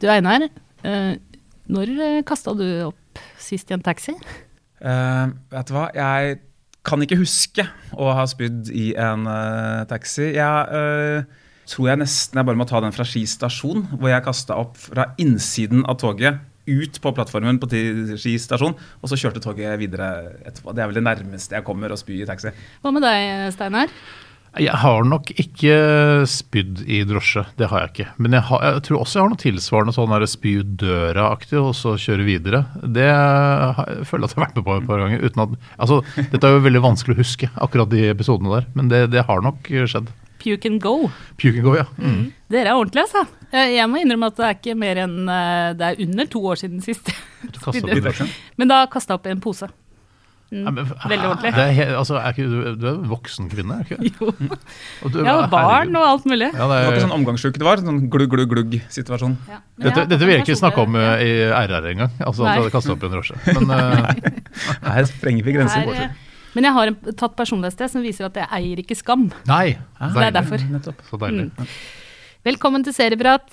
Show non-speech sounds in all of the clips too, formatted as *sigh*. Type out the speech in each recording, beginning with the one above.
Du Einar, eh, når kasta du opp sist i en taxi? Uh, vet du hva, jeg kan ikke huske å ha spydd i en uh, taxi. Jeg uh, tror jeg nesten jeg bare må ta den fra Ski stasjon, hvor jeg kasta opp fra innsiden av toget ut på plattformen på Ski stasjon, og så kjørte toget videre etterpå. Det er vel det nærmeste jeg kommer å spy i taxi. Hva med deg, Steinar? Jeg har nok ikke spydd i drosje, det har jeg ikke. Men jeg, har, jeg tror også jeg har noe tilsvarende sånn spy ut døra-aktig, og så kjøre videre. Det jeg føler at jeg har vært med på et par ganger. uten at, altså, Dette er jo veldig vanskelig å huske, akkurat de episodene der. Men det, det har nok skjedd. Puke and go. Puke and go, ja. Mm. Dere er ordentlige, altså. Jeg jeg må innrømme at det er ikke mer enn eh, Det er under to år siden sist. Du opp i. Men da kasta jeg opp i en pose. Mm, veldig ordentlig. Det er, he- altså, er ikke, du, du er en voksen kvinne, er ikke? Jo. *laughs* Og du- Jeg har barn herregud. og alt mulig. Ja, det Det var er, ikke sånn omgangssjuk det var, sånn glugg-glugg-glugg-situasjon. Ja. Dette, dette vil jeg ikke snakke om eh, i RR engang. Altså, at du hadde kastet opp i en drosje. Men *laughs* eh, Her sprenger vi grenser. Her, eh, Men jeg har en, tatt personlighetstest som viser at jeg eier ikke skam. nei! Så det er derfor. Nettopp. Så deilig. Velkommen til Serieprat,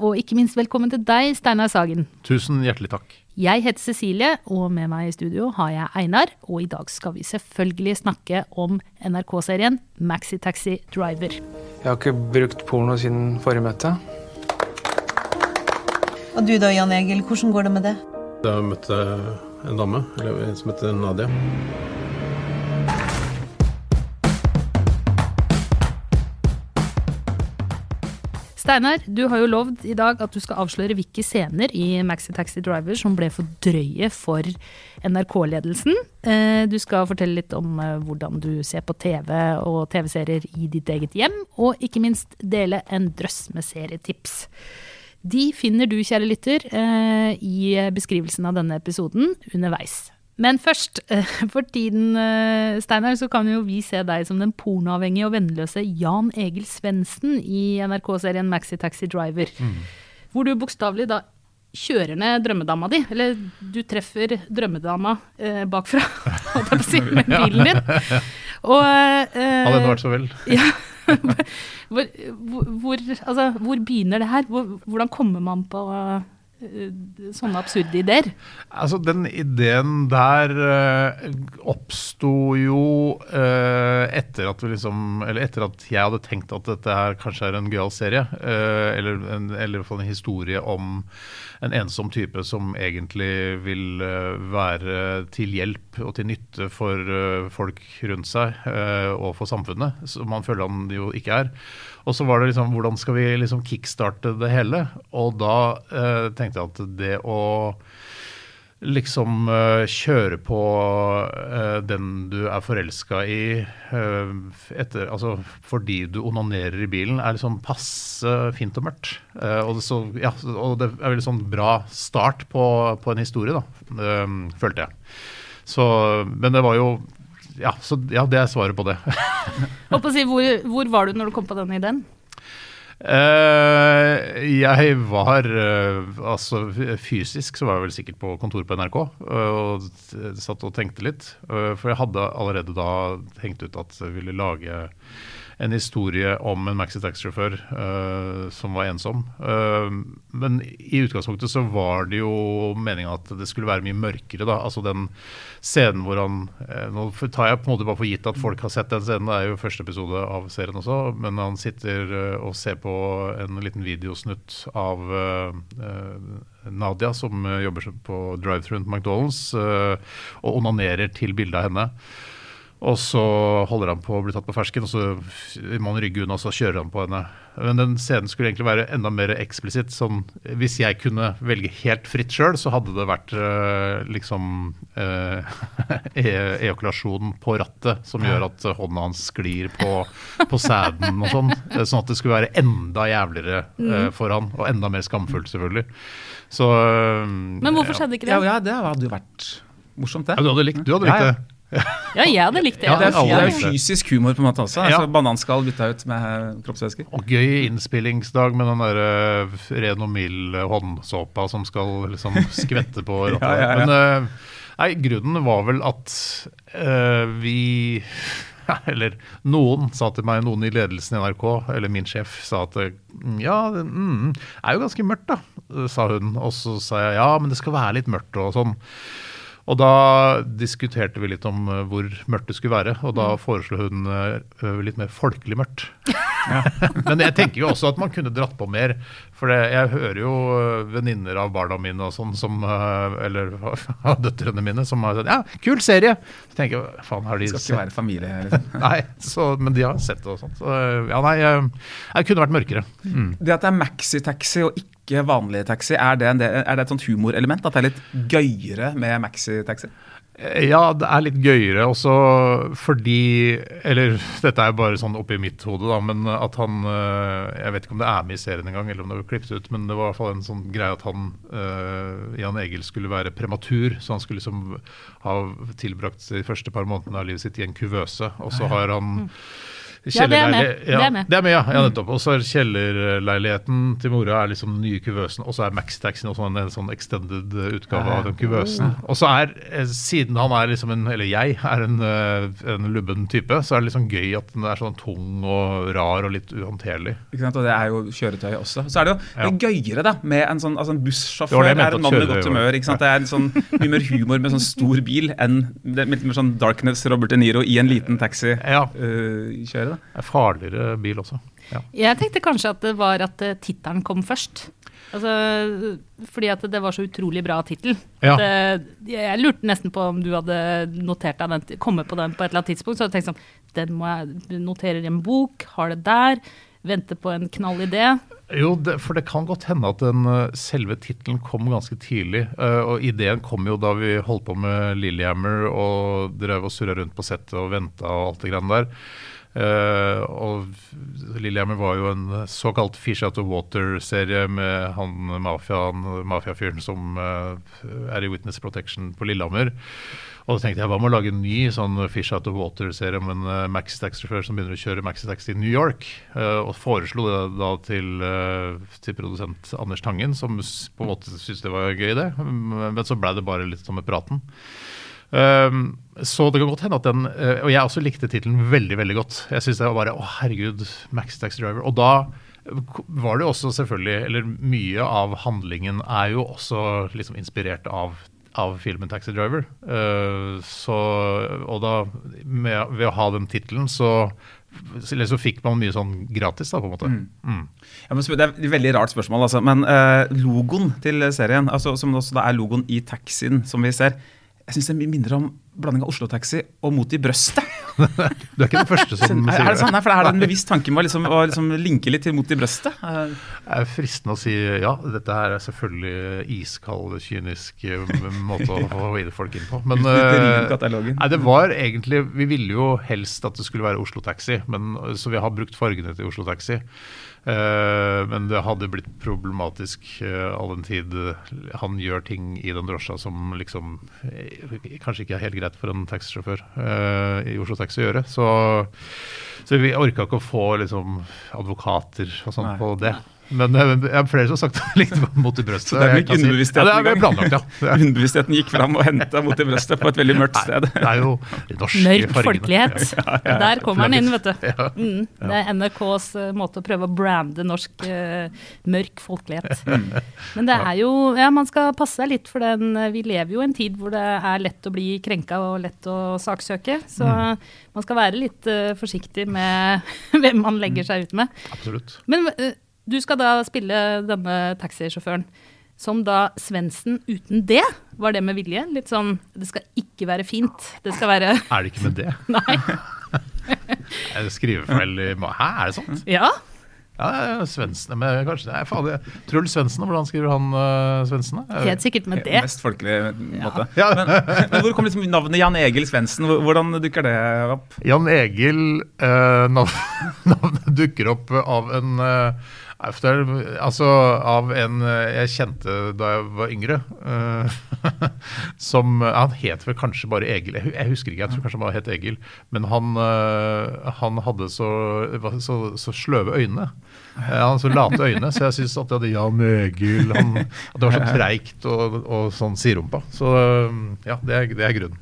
og ikke minst velkommen til deg, Steinar Sagen. Tusen hjertelig takk. Jeg heter Cecilie, og med meg i studio har jeg Einar. Og i dag skal vi selvfølgelig snakke om NRK-serien Maxitaxi Driver. Jeg har ikke brukt porno siden forrige møte. Og du da, Jan Egil, hvordan går det med det? Da møtte jeg en dame, eller en som heter Nadia. Steinar, du har jo lovd i dag at du skal avsløre hvilke scener i Maxi Taxi Driver som ble for drøye for NRK-ledelsen. Eh, Du skal fortelle litt om eh, hvordan du ser på TV og TV-serier i ditt eget hjem, og ikke minst dele en drøss med serietips. De finner du, kjære lytter, eh, i beskrivelsen av denne episoden underveis. Men først, eh, *laughs* for tiden, eh, Steinar, så kan jo vi se deg som den pornoavhengige og vennløse Jan Egil Svendsen i NRK-serien Maxi Taxi Driver. Hvor du bokstavelig da kjører ned drømmedama di, eller du treffer drømmedama eh, bakfra, *laughs* holdt jeg på å si, med *laughs* bilen din. Og eh, Hadde det vært så vel. ja. hvor, hvor, altså, hvor begynner det her? Hvor, hvordan kommer man på sånne absurde ideer? Altså, den ideen der uh, oppsto jo uh, etter at vi liksom Eller etter at jeg hadde tenkt at dette her kanskje er en gøyal serie. Uh, eller, en, eller i hvert fall en historie om en ensom type som egentlig vil eh, være til hjelp og til nytte for eh, folk rundt seg eh, og for samfunnet, som man føler han jo ikke er. Og så var det liksom hvordan skal vi liksom kickstarte det hele? Og da eh, tenkte jeg at det å liksom eh, kjøre på eh, den du er forelska i eh, etter, altså fordi du onanerer i bilen, er liksom passe fint og mørkt. Eh, og, det så, ja, og det er veldig sånn bra start på, på en historie, da, eh, følte jeg. Så, men det var jo ja, så, ja, det er svaret på det. *laughs* På å si, hvor, hvor var du når du kom på den ideen? Uh, jeg var uh, Altså fysisk så var jeg vel sikkert på kontoret på NRK uh, og satt og tenkte litt. For jeg hadde allerede da hengt ut at jeg ville lage en historie om en Maxi Taxi-sjåfør uh, som var ensom. Uh, men i utgangspunktet så var det jo meninga at det skulle være mye mørkere. da, altså den scenen hvor han uh, Nå tar jeg på en måte bare for gitt at folk har sett den scenen, det er jo første episode av serien også, men han sitter og ser på en liten videosnutt av Nadia, som jobber på drive-through på McDonald's, og onanerer til bildet av henne. Og så holder han på å bli tatt på fersken, og så må han rygge unna, og så kjører han på henne. Men den scenen skulle egentlig være enda mer eksplisitt. Sånn, hvis jeg kunne velge helt fritt sjøl, så hadde det vært øh, liksom eh, *laughs* e- ejakulasjon på rattet som gjør at hånda hans sklir på, på sæden og sånn. Eh, Sånn at det skulle være enda jævligere eh, for han, og enda mer skamfullt, selvfølgelig. Så øh, Men hvorfor skjedde ikke det? Ja, ja, det hadde jo vært morsomt, det. ja, Du hadde likt, du hadde likt ja. det? *laughs* Ja, jeg hadde likt det. Ja, Det er, det er fysisk humor på en måte også. Ja. Altså, bananskall bytta ut med kroppsvæsker. Og gøy innspillingsdag med den der ren og mild eh, håndsåpa som skal liksom skvette på rattet. *laughs* Ja, ja, ja. Men eh, nei, grunnen var vel at uh, vi *laughs* eller noen sa til meg, noen i ledelsen i NRK, eller min sjef, sa at eh, ja, det mm, er jo ganske mørkt, da, sa hun. Og så sa jeg ja, men det skal være litt mørkt og sånn. Og da diskuterte vi litt om eh, hvor mørkt det skulle være, og da foreslo hun eh, litt mer folkelig mørkt. *laughs* Men jeg tenker jo også at man kunne dratt på mer. For det, jeg hører jo øh, venninner av barna mine og sånn, som, øh, eller *laughs* av døtrene mine, som har sagt ja, kul serie. Så tenker jeg, faen har de skal ikke være familie. *laughs* Liksom. Nei, så, men de har sett det og sånt. Så, øh, ja, nei, jeg, kunne vært mørkere. Mm. Det at det er maxitaxi og ikke vanlig taxi, er det, en del, er det et sånt humorelement? At det er litt gøyere med maxitaxi? Eh, Ja, det er litt gøyere også fordi Eller dette er jo bare sånn oppi mitt hode, da, men at han øh, Jeg vet ikke om det er med i serien engang, eller om det var klippet ut, men det var i hvert fall en sånn greie at han øh, Jan Egil skulle være prematur, så han skulle liksom ha tilbrakt de første par månedene av livet sitt i en kuvøse, og så har han Ja, det er med. kjellerleili- Det er med. det er med, ja. ja nettopp. Og så er kjellerleiligheten til mora er liksom den nye kuvøsen, og så er Maxtaxien også en, en sånn extended eh, utgave av den kuvøsen. Og så er, eh, siden han er liksom en, eller jeg er en, eh, en lubben type, så er det liksom gøy at den er sånn tung og rar og litt uhåndterlig. Ikke sant? Og det er jo kjøretøy også. Så er det jo det er gøyere da, med en sånn altså en bussjåfør. det Det er en mann med godt humør. ikke sant? Det er en sånn mye mer humor med sånn stor bil enn med, mer sånn Darkness Robert De Niro i en liten taxi Ja. Øh, Det er farligere bil også. Ja. Jeg tenkte kanskje at det var at uh, tittelen kom først. Altså, fordi at det var så utrolig bra tittel. Ja. Eh, Jeg lurte nesten på om du hadde notert deg den, kommet på den på et eller annet tidspunkt. Så jeg tenkt sånn, den må jeg notere i en bok, har det der, vente på en knall idé. Jo, det, for det kan godt hende at den eh, selve tittelen kom ganske tidlig. eh, og ideen kom jo da vi holdt på med Lillehammer og drev og surra rundt på settet og venta og alt det greiene der. Eh, og Lillehammer var jo en såkalt Fish Out of Water-serie med han mafiafyren som eh, er i Witness Protection på Lillehammer. Og da tenkte jeg hva med å lage en ny sånn Fish Out of Water-serie om en uh, maxitaxi-sjåfør som begynner å kjøre maxitaxi i New York. Uh, og foreslo det da til, uh, til produsent Anders Tangen, som på en måte syntes det var gøy, det. Men så ble det bare litt som med praten. Um, så det kan godt hende at den eh, Og jeg også likte tittelen veldig veldig godt. Jeg synes det var bare Å, herregud, Max Taxi Driver. Og da var det også selvfølgelig Eller mye av handlingen er jo også liksom inspirert av, av filmen Taxi Driver. Eh, så Og da, med, ved å ha den tittelen, så eller så fikk man mye sånn gratis, da, på en måte. Mm. Ja, men det er et veldig rart spørsmål, altså. men uh, logoen til serien, altså, som også da er logoen i taxien som vi ser, jeg syns den minner om blanding av Oslo-taxi og Mot i brøstet. *laughs* Du er ikke den første som er, sier det Er det sånn? Nei, for Er det en bevisst tanke med å liksom, å liksom linke litt til Mot i brøstet? Det er fristende å si ja, dette her er selvfølgelig iskald, kynisk eh, måte å få inn folk inn på. Men *laughs* eh, nei, det var egentlig Vi ville jo helst at det skulle være Oslo Taxi, men, så vi har brukt fargene til Oslo Taxi. Eh, men det hadde blitt problematisk uh, all den tid han gjør ting i den drosja som liksom eh, kanskje ikke er helt greit for en taxisjåfør eh, i Oslo Taxi å gjøre. Så, så vi orka ikke å få liksom, advokater og sånn på det. Men eh, jeg har flere som har sagt *laughs* det likte mot i brøstet. Så det er gikk ikke si- underbevisstheten Ja, er planlagt, ja. *laughs* Er- Underbevisstheten gikk fram og henta Mot i brøstet på et veldig mørkt sted. Det er jo norsk norske Mørk fargene. folkelighet. *laughs* Der kommer den inn, vet du. Mm, det er NRKs eh, måte å prøve å brande norsk uh, mørk folkelighet. Men det er jo Ja, man skal passe seg litt for den Vi lever jo i en tid hvor det er lett å bli krenka og lett å saksøke. Så man skal være litt uh, forsiktig med hvem man legger seg ut med. Absolutt. Men eh, du skal da spille denne taxisjåføren. som da Svendsen uten det. Var det med vilje? Litt sånn Det skal ikke være fint. Det skal være *laughs* Er det ikke med det? *laughs* Nei. *laughs* Skrivefeil i Hæ, er det sant? Ja. Ja, Svendsen men kanskje Nei, faen, det- Truls Svendsen, hvordan skriver han uh, Svendsen? Helt sikkert med det. Mest folkelig måte. Ja. Men, men hvor kom liksom navnet Jan Egil Svendsen? Hvordan dukker det opp? Jan Egil uh, navnet, Navnet dukker opp av en eh, efter, altså av en eh, jeg kjente da jeg var yngre. Uh, *laughs* som Han het vel kanskje bare Egil. Jeg, jeg husker ikke, jeg tror kanskje han bare het Egil. Men han, uh, han hadde så, så, så sløve øyne. Uh, Han hadde så late øyne, så jeg syns at det hadde Jan Egil han, At det var så *laughs* treigt og, og sånn siderumpa. Så ja, det er, det er grunnen.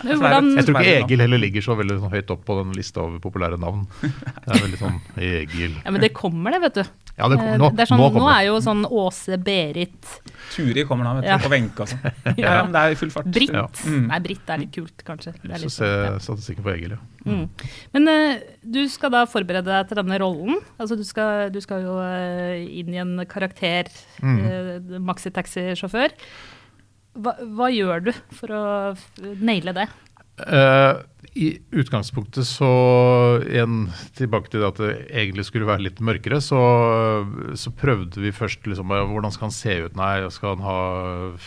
Hvordan, Jeg tror ikke Egil heller ligger så veldig sånn høyt opp på den lista over populære navn. Det er veldig sånn Egil ja, men det kommer, det, vet du. Ja, det, kommer nå, det er sånn, nå nå, er jo sånn Åse, Berit, Turi kommer da, vet du, Ja. på Wenche og sånn. *laughs* Ja, ja, men det er i full fart. Britt. Ja. Mm. Nei, Britt er litt kult, kanskje. Det er Så se ja. statistikken på Egil, ja. Mm. Men uh, du skal da forberede deg til denne rollen. Altså du skal, du skal jo uh, inn i en karakter, Mm. uh, maxitaxisjåfør. Hva, hva gjør du for å naile det? Eh, I utgangspunktet så igjen tilbake til det at det egentlig skulle være litt mørkere, så, så prøvde vi først liksom Hvordan skal han se ut? Nei, skal han ha,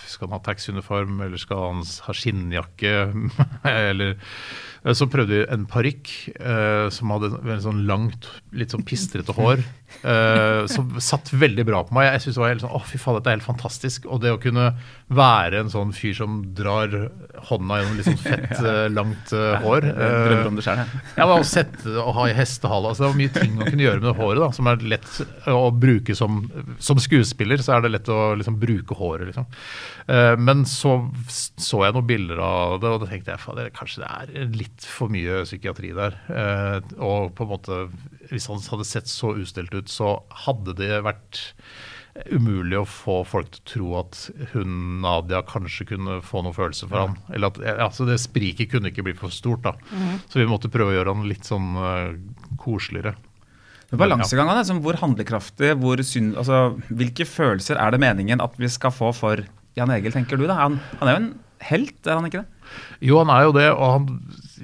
skal han ha taxiuniform, eller skal han ha skinnjakke? *laughs* eller eh, Så prøvde vi en parykk eh, som hadde veldig sånn langt, litt sånn pistrete hår. eh, som satt veldig bra på meg. Jeg synes det var helt sånn, å fy faen, dette er helt fantastisk. Og det å kunne være en sånn fyr som drar hånda gjennom litt sånn fett, *laughs* eh, langt eh, hår Jeg drømmer eh, om det sjøl, jeg. men å sette og ha i hestehale. Altså, det var mye ting man kunne gjøre med det håret da, som er lett å bruke som Som skuespiller så er det lett å liksom, bruke håret, liksom. Eh, men så så jeg noen bilder av det, og da tenkte jeg faen, kanskje det er litt for mye psykiatri der. Eh, og på en måte, hvis han hadde sett så ustelt ut, så hadde det vært umulig å få folk til å tro at hun Nadia kanskje kunne få noen følelser for han. Eller at, altså Det spriket kunne ikke bli for stort. da. Så vi måtte prøve å gjøre han litt sånn uh, koseligere. Balansegangen sånn, hvor handlekraftig, hvor synd, altså, hvilke følelser er det meningen at vi skal få for Jan Egil, tenker du? da? Han, han er jo en helt, er han ikke det? Jo, han er jo det, og han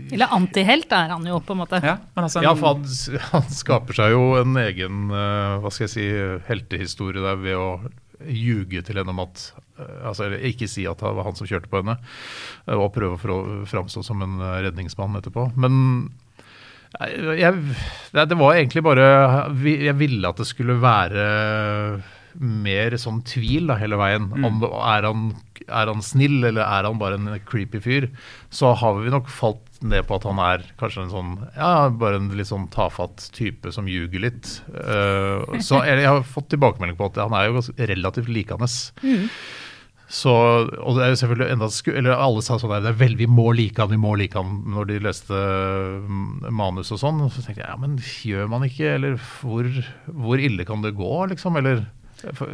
Eller antihelt er han jo, på en måte. Ja, men altså, Ja, for han, han skaper seg jo en egen eh, hva skal jeg si, heltehistorie der ved å ljuge til henne om at eh, altså eller Ikke si at det var han som kjørte på henne, eh, og prøve å framstå som en redningsmann etterpå. Men jeg, jeg, det, det var egentlig bare Jeg ville at det skulle være mer sånn tvil da, hele veien. Om er han, er han snill, eller er han bare en creepy fyr? Så har vi nok falt ned på at han er kanskje en sånn Ja, bare en litt sånn tafatt type som ljuger litt. Uh, så *laughs* jeg, jeg har fått tilbakemelding på at han er jo relativt likende. Så, og det er jo selvfølgelig enda sku, eller Alle sa sånn der, det er vel, vi må like han, vi må like han når de leste mm, manus og sånn. Så tenkte jeg ja, men gjør man ikke? Eller hvor, hvor ille kan det gå, liksom? Eller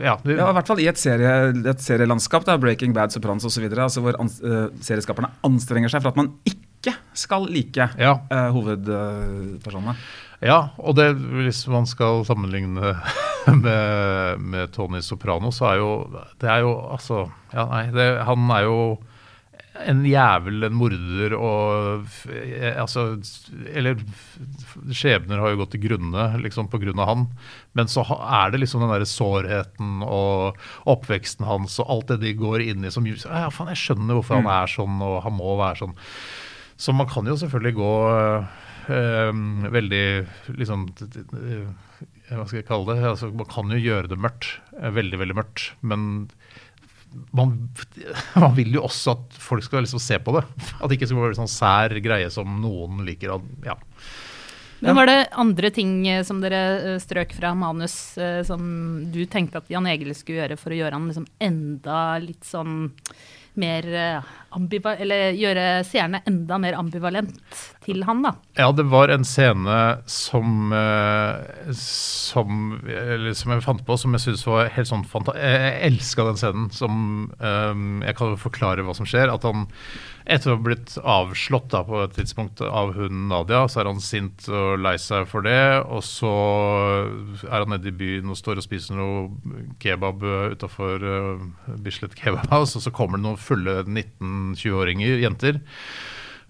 ja, du... Ja, I hvert fall i et, serie, et serielandskap, da, Breaking Bad, Sopranos osv., altså hvor ans uh, serieskaperne anstrenger seg for at man ikke skal like Ja. uh, hovedpersonene. Ja, og det, hvis man skal sammenligne *laughs* med, med Tony Soprano, så er jo Det er jo altså Ja, nei, det, han er jo en jævel, en morder og eh, Altså Eller skjebner har jo gått til grunne liksom av han. Men så er det liksom den derre sårheten og oppveksten hans og alt det de går inn i som Ja, faen, jeg skjønner hvorfor han er sånn, og han må være sånn. Så man kan jo selvfølgelig gå øh, veldig liksom eh, Hva skal jeg kalle det? Altså, man kan jo gjøre det mørkt. eh, veldig, veldig mørkt. Men man, *laughs* man vil jo også at folk skal liksom se på det. At det ikke skal være sånn sær greie som noen liker. Ja. Men var det andre ting eh, som dere eh, strøk fra manus eh, som du tenkte at Jan Egil skulle gjøre for å gjøre han liksom enda litt sånn mer eh, Eller gjøre seerne enda mer ambivalent til han, da? Ja, det var en scene som, eh, som, som jeg fant på, som jeg syns var helt sånn fanta Jeg elska den scenen. Som eh, Jeg kan forklare hva som skjer. At han etter å ha blitt avslått da, på et tidspunkt av hun Nadia, så er han sint og lei seg for det. Og så er han nede i byen og står og spiser noe kebab utafor uh, Bislett Kebab House, og så kommer det noen fulle 19-20-åringer, jenter.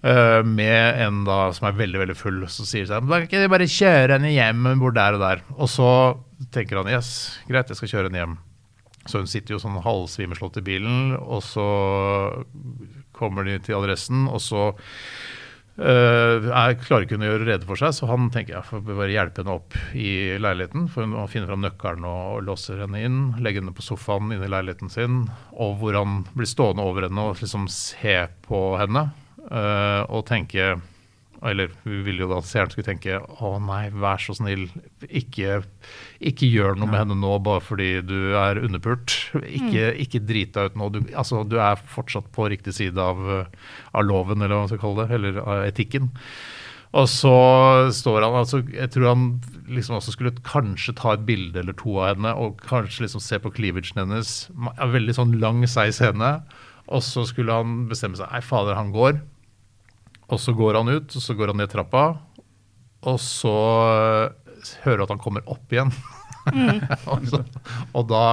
Uh, med en da som er veldig veldig full, så sier de Da Kan ikke de bare kjøre henne hjem? Hun bor der og der. Og så tenker han yes, greit, jeg skal kjøre henne hjem. Så hun sitter jo sånn halvsvimeslått i bilen, og så kommer de til adressen, og så Uh, jeg klarer ikke hun å gjøre rede for seg, så han tenker jeg får bare hjelpe henne opp i leiligheten. For hun finner fram nøkkelen og, og låser henne inn, legger henne på sofaen inne i leiligheten sin, og hvor han blir stående over henne og liksom se på henne uh, og tenke eller vi ville jo da seeren skulle tenke å nei, vær så snill, ikke, ikke gjør noe med henne nå bare fordi du er underpult. Ikke, ikke drit deg ut nå. Du, altså, du er fortsatt på riktig side av, av loven, eller hva man skal kalle det, eller av etikken. Og så står han altså, Jeg tror han liksom også skulle kanskje ta et bilde eller to av henne, og kanskje liksom se på cleavagen hennes. En veldig sånn lang, seig scene. Og så skulle han bestemme seg Nei, fader, han går. Og så går han ut, og så går han ned trappa, og så øh, hører du at han kommer opp igjen. *laughs* og, så, og da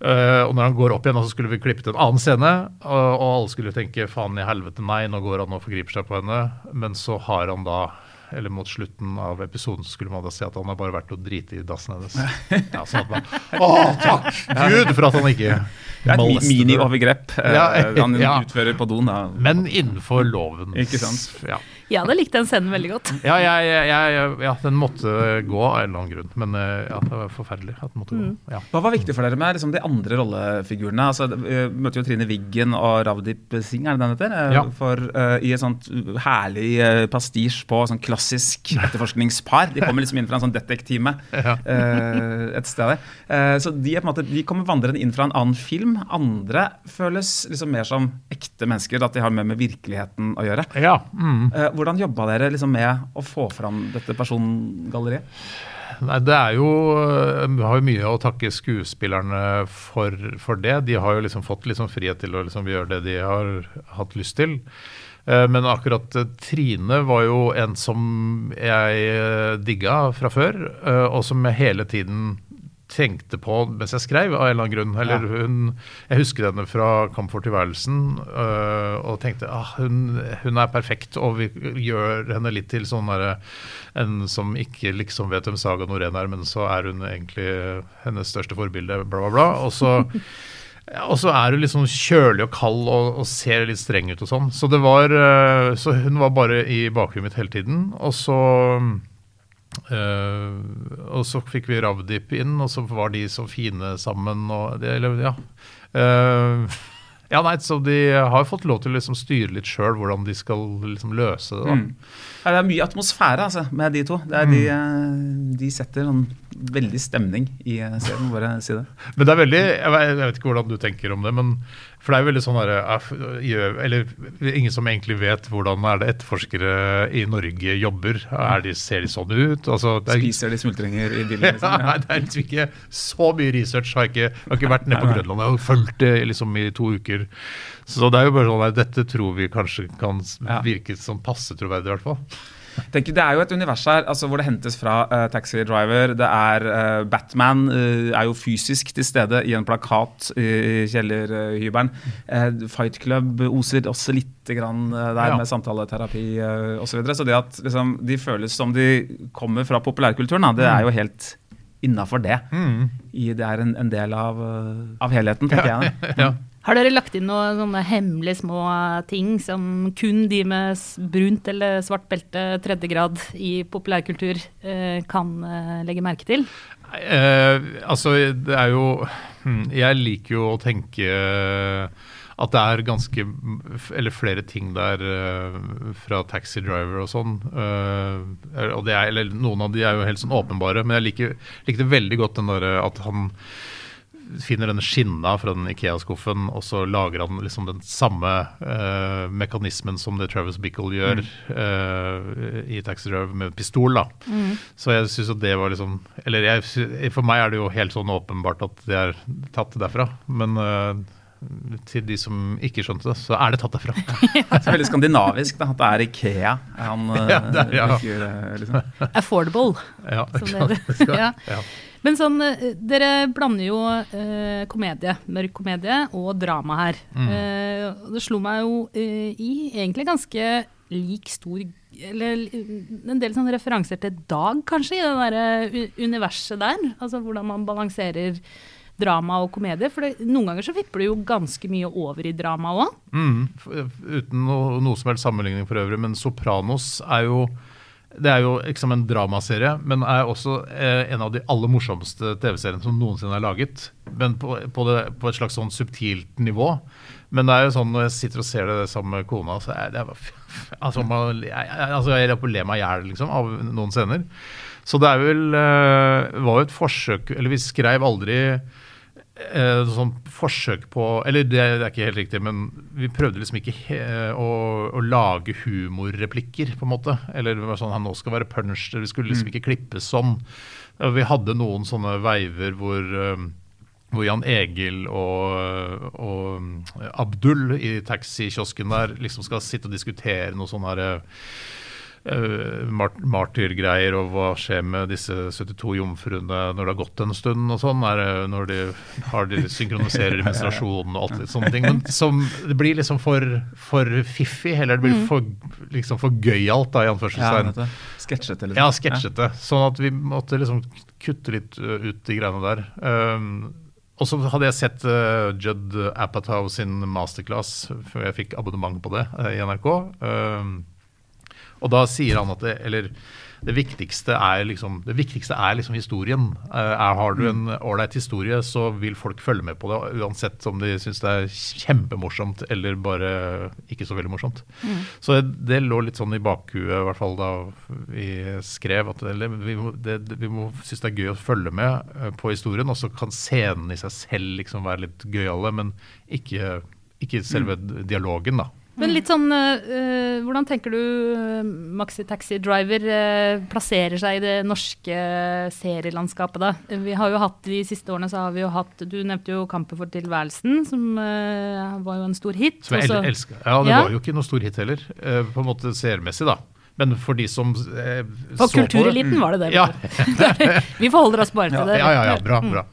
øh, og når han går opp igjen, så skulle vi klippe til en annen scene, og alle skulle tenke faen i helvete, nei, nå går han og forgriper seg på henne. Men så har han da eller mot slutten av episoden så skulle man da si at han har bare vært og drite i dassen hennes. *laughs* Ja, sånn man, Å, takk Gud for at han ikke Det er et miniovergrep eh, Ja, han utfører på doen. Men innenfor loven. Ikke sant? Ja. Jeg hadde likt den scenen veldig godt. Ja, jeg, jeg, jeg, ja, den måtte gå av en eller annen grunn. Men eh, ja, det var forferdelig at den måtte gå. Ja. Hva var viktig for dere med liksom, de andre rollefigurene? Altså, Vi møter jo Trine Wiggen og Ravdip Singh, er det den heter? Eh, Ja. For, uh, I et sånt herlig uh, pastisj på sånn klassisk *laughs* etterforskningspar. De kommer liksom inn fra en sånn detektive *laughs* Ja. eh, et sted. Uh, så de, er på en måte, de kommer vandrende inn fra en annen film. Andre føles liksom mer som ekte mennesker, at de har mer med virkeligheten å gjøre. ja. Mm. Eh, hvordan jobba dere liksom med å få fram dette persongalleriet? Nei, det er jo eh, Vi har jo mye å takke skuespillerne for, for det. De har jo liksom fått liksom frihet til å liksom gjøre det de har hatt lyst til. Eh, Men akkurat eh, Trine var jo en som jeg eh, digga fra før, eh, og som jeg hele tiden tenkte på mens jeg skrev, av en eller annen grunn. Eller hun, jeg husker henne fra Kamp for tilværelsen øh, og tenkte ah, hun, hun er perfekt, og vi gjør henne litt til sånn derre en som ikke liksom vet hvem Saga Norén er, men så er hun egentlig hennes største forbilde, bla, bla, bla. Og så *laughs* og så er hun liksom kjølig og kald og, og ser litt streng ut og sånn. Så det var øh, Så hun var bare i bakhuet mitt hele tiden. Og så og så fikk vi Ravdip inn, og så var de så fine sammen. Og det, eller, ja. Eh, *laughs* ja, nei, så De har fått lov til å liksom styre litt sjøl hvordan de skal liksom løse det. da. Mm. Ja, det er mye atmosfære altså, med de to. Det er de, eh, de setter sånn veldig stemning i eh, serien. Bare si det. Men det er veldig jeg jeg vet ikke hvordan du tenker om det, men for det er jo veldig sånn derre eh, Eller ingen som egentlig vet hvordan er det etterforskere i Norge jobber. Er de, ser de sånn ut? Altså, er, Spiser de smultringer i bilen? Liksom. *laughs* Ja. det er liksom ikke så mye research. Har ikke, har ikke vært nede på Grønland. og fulgt det liksom i to uker. Så det er jo bare sånn at dette tror vi kanskje kan virke som passe troverdig, i hvert fall. Tenker, det er jo et univers her altså, hvor det hentes fra uh, Taxi Driver. Det er uh, Batman uh, er jo fysisk til stede i en plakat i kjellerhybelen. Fight Club oser også litt grann, der Ja. med samtaleterapi uh, osv. Så, videre. så det at liksom, de føles som de kommer fra populærkulturen, da, det er jo helt innafor det. I, det er en, en del av, av helheten, tenker jeg. da. *laughs* Ja. Har dere lagt inn noen sånne hemmelige små ting som kun de med brunt eller svart belte tredje grad i populærkultur eh, kan eh, legge merke til? Eh, altså, det er jo hmm, Jeg liker jo å tenke at det er ganske Eller flere ting der eh, fra Taxi Driver og sånn. eh, og det er, eller Noen av de er jo helt sånn åpenbare, men jeg liker, likte veldig godt den derre at han finner denne skinna fra den Ikea-skuffen, og så lager han liksom den samme uh, mekanismen som det Travis Bickle gjør eh, i Taxi Drive med pistol. da. Så jeg syns at det var liksom Eller jeg, for meg er det jo helt sånn åpenbart at det er tatt derfra. Men uh, til de som ikke skjønte det, så er det tatt derfra. *laughs* Det er veldig skandinavisk da, at det er Ikea. Han *laughs* Ja, det er- ja. bruker liksom. Affordable. Ja, Som Det skal- ja. *laughs* Men sånn, eh, dere blander jo eh, komedie, mørk komedie og drama her. Mm. Eh, det slo meg jo eh, i egentlig ganske lik stor Eller en del sånne referanser til Dag, kanskje, i det derre universet der. Altså hvordan man balanserer drama og komedie. For det, noen ganger så vipper det jo ganske mye over i drama òg. Mm, uten noe, noe som helst sammenligning for øvrig, men Sopranos er jo det er jo liksom en dramaserie, men er også eh, en av de aller morsomste TV-seriene som noensinne er laget. Men på, på, det, på et slags sånn subtilt nivå. Men det er jo sånn når jeg sitter og ser det sammen med kona, så er det bare Altså, man, jeg, altså jeg er på å le meg i hjel liksom, av noen scener. Så det er vel eh, var jo et forsøk Eller vi skrev aldri eh, sånn forsøk på Eller det, det er ikke helt riktig, men vi prøvde liksom ikke he, å, å lage humorreplikker, på en måte. Eller det var sånn, nå skal være punch, vi skulle liksom ikke klippe sånn. Eh, Vi hadde noen sånne veiver hvor eh, hvor Jan Egil og, og Abdul i taxikiosken der liksom skal sitte og diskutere noe sånn her uh, mart martyrgreier og hva skjer med disse 72 jomfruene når det har gått en stund og sånn. Når de, har de synkroniserer *laughs* menstruasjonen og alt litt sånne ting. Men som, det blir liksom for, for fiffig, eller det blir for, liksom for gøyalt, da, i Ja, anførselstegn. du. Sketsjete, liksom. Ja, sketsjete. Sånn at vi måtte liksom kutte litt uh, ut de greiene der. Um, og så hadde jeg sett uh, Judd Apatow sin masterclass før jeg fikk abonnement på det uh, i NRK. Um, og da sier han at det, eller, det viktigste er liksom, det viktigste er liksom historien. Uh, er, har du en ålreit historie, så vil folk følge med på det, uansett om de syns det er kjempemorsomt eller bare ikke så veldig morsomt. Så det lå litt sånn i bakhuet, i hvert fall da vi skrev, at eller, vi må, det, det- vi må synes det er gøy å følge med eh, på historien, og så kan scenen i seg selv liksom være litt gøyale, men ikke, ikke selve dialogen, da. Men litt sånn, eh, hvordan tenker du eh, Maxi Taxi Driver eh, plasserer seg i det norske serielandskapet da? Vi har jo hatt de siste årene så har vi jo hatt Du nevnte jo Kampen for tilværelsen, som eh, var jo en stor hit. Som jeg el elsker. Ja, det Ja. var jo ikke noe stor hit heller, eh, på en måte seermessig, da. Men for de som eh, For så på det- kultureliten var det det. Ja, *laughs* Vi forholder oss bare til ja, det. ja, ja, bra, bra.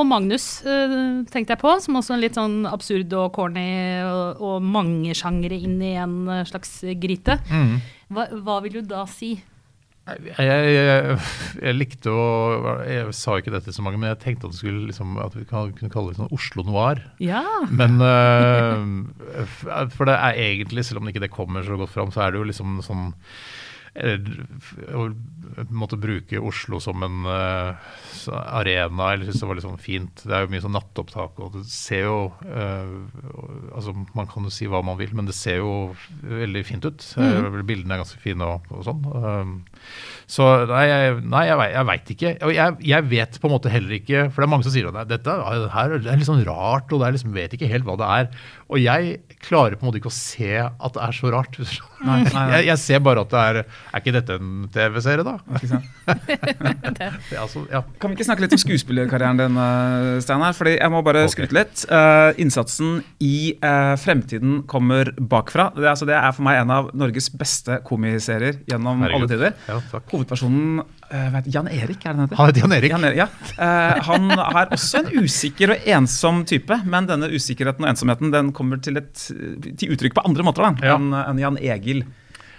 Og Magnus eh, tenkte jeg på, som også er litt sånn absurd og corny og, og mange sjangere inn i en eh, slags gryte. Mm. Hva, hva vil du da si? Jeg, jeg, jeg, jeg likte å Jeg sa ikke dette så mange, men jeg tenkte at, det skulle, liksom, at vi kan, kunne kalle det sånn Oslo Noir. Ja. Men *laughs* uh, For det er egentlig, selv om ikke det kommer så godt fram, så er det jo liksom sånn eh, Å måtte bruke Oslo som en øh, arena, eller synes det var litt sånn fint. Det er jo mye sånn nattopptak, og det ser jo øh, Altså, man kan jo si hva man vil, men det ser jo veldig fint ut. Eh, Bildene er ganske fine og, og sånn. Så nei, jeg, nei, jeg, jeg veit ikke. Og jeg, jeg vet på en måte heller ikke For det er mange som sier at dette er- det er litt sånn rart, og det er liksom, vet ikke helt hva det er. Og jeg klarer på en måte ikke å se at det er så rart. Nei, nei, nei. Jeg, jeg ser bare at det er Er ikke dette en TV-serie, da? Ikke sant? *laughs* Det altså, ja. Kan vi ikke snakke litt om skuespillerkarrieren din, eh, Steinar? Fordi jeg må bare okay. skryte litt. Uh, innsatsen i uh, Fremtiden kommer bakfra. Det, altså, det er for meg en av Norges beste komiserier gjennom Herregud. alle tider. Ja, takk. Hovedpersonen vet, Jan Erik, er det han heter? Han heter Jan Erik. Jan Erik, ja. Eh, han er også en usikker og ensom type, men denne usikkerheten og ensomheten den kommer til, et, til uttrykk på andre måter Ja. enn en Jan Egil.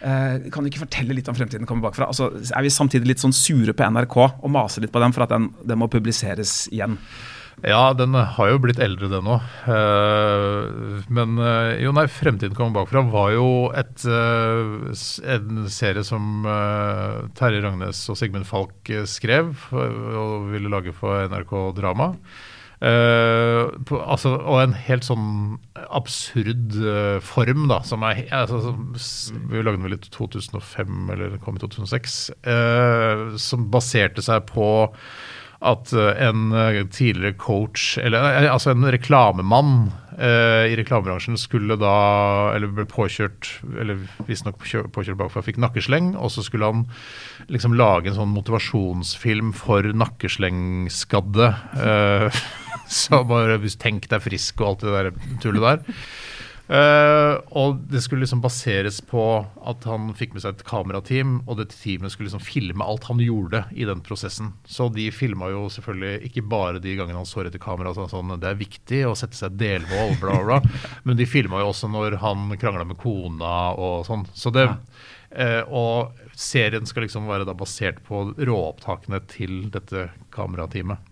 Eh, kan du ikke fortelle litt om Fremtiden kommer bakfra? Altså, er vi samtidig litt sånn sure på NRK og maser litt på dem for at den, den må publiseres igjen? Ja, den har jo blitt eldre, den òg. men eh, jo, nei, 'Fremtiden kommer bakfra' var jo et, eh, en serie som eh, Terje Ragnes og Sigmund Falk eh, skrev eh, og ville lage for NRK Drama. Uh, på, altså, og en helt sånn absurd uh, form, da. Som er, altså, som, vi lagde den vel i 2005, eller kom i 2006. Uh, som baserte seg på at eh, en eh, tidligere coach, eller eh, altså en reklamemann eh, i reklamebransjen skulle da, eller ble påkjørt, eller visstnok påkjørt bakfra, fikk nakkesleng, og så skulle han liksom lage en sånn motivasjonsfilm for nakkeslengskadde. eh, *laughs* Så bare tenk deg frisk og alt det der tullet der. Eh, og det skulle liksom baseres på at han fikk med seg et kamerateam, og det teamet skulle liksom filme alt han gjorde i den prosessen. Så de filma jo selvfølgelig ikke bare de gangene han så etter kamera, sånn, sånn det er viktig å sette seg delmål, bla, bla. *laughs* Men de filma jo også når han krangla med kona og sånn. Så det, uh, og serien skal liksom være basert på råopptakene til dette kamerateamet.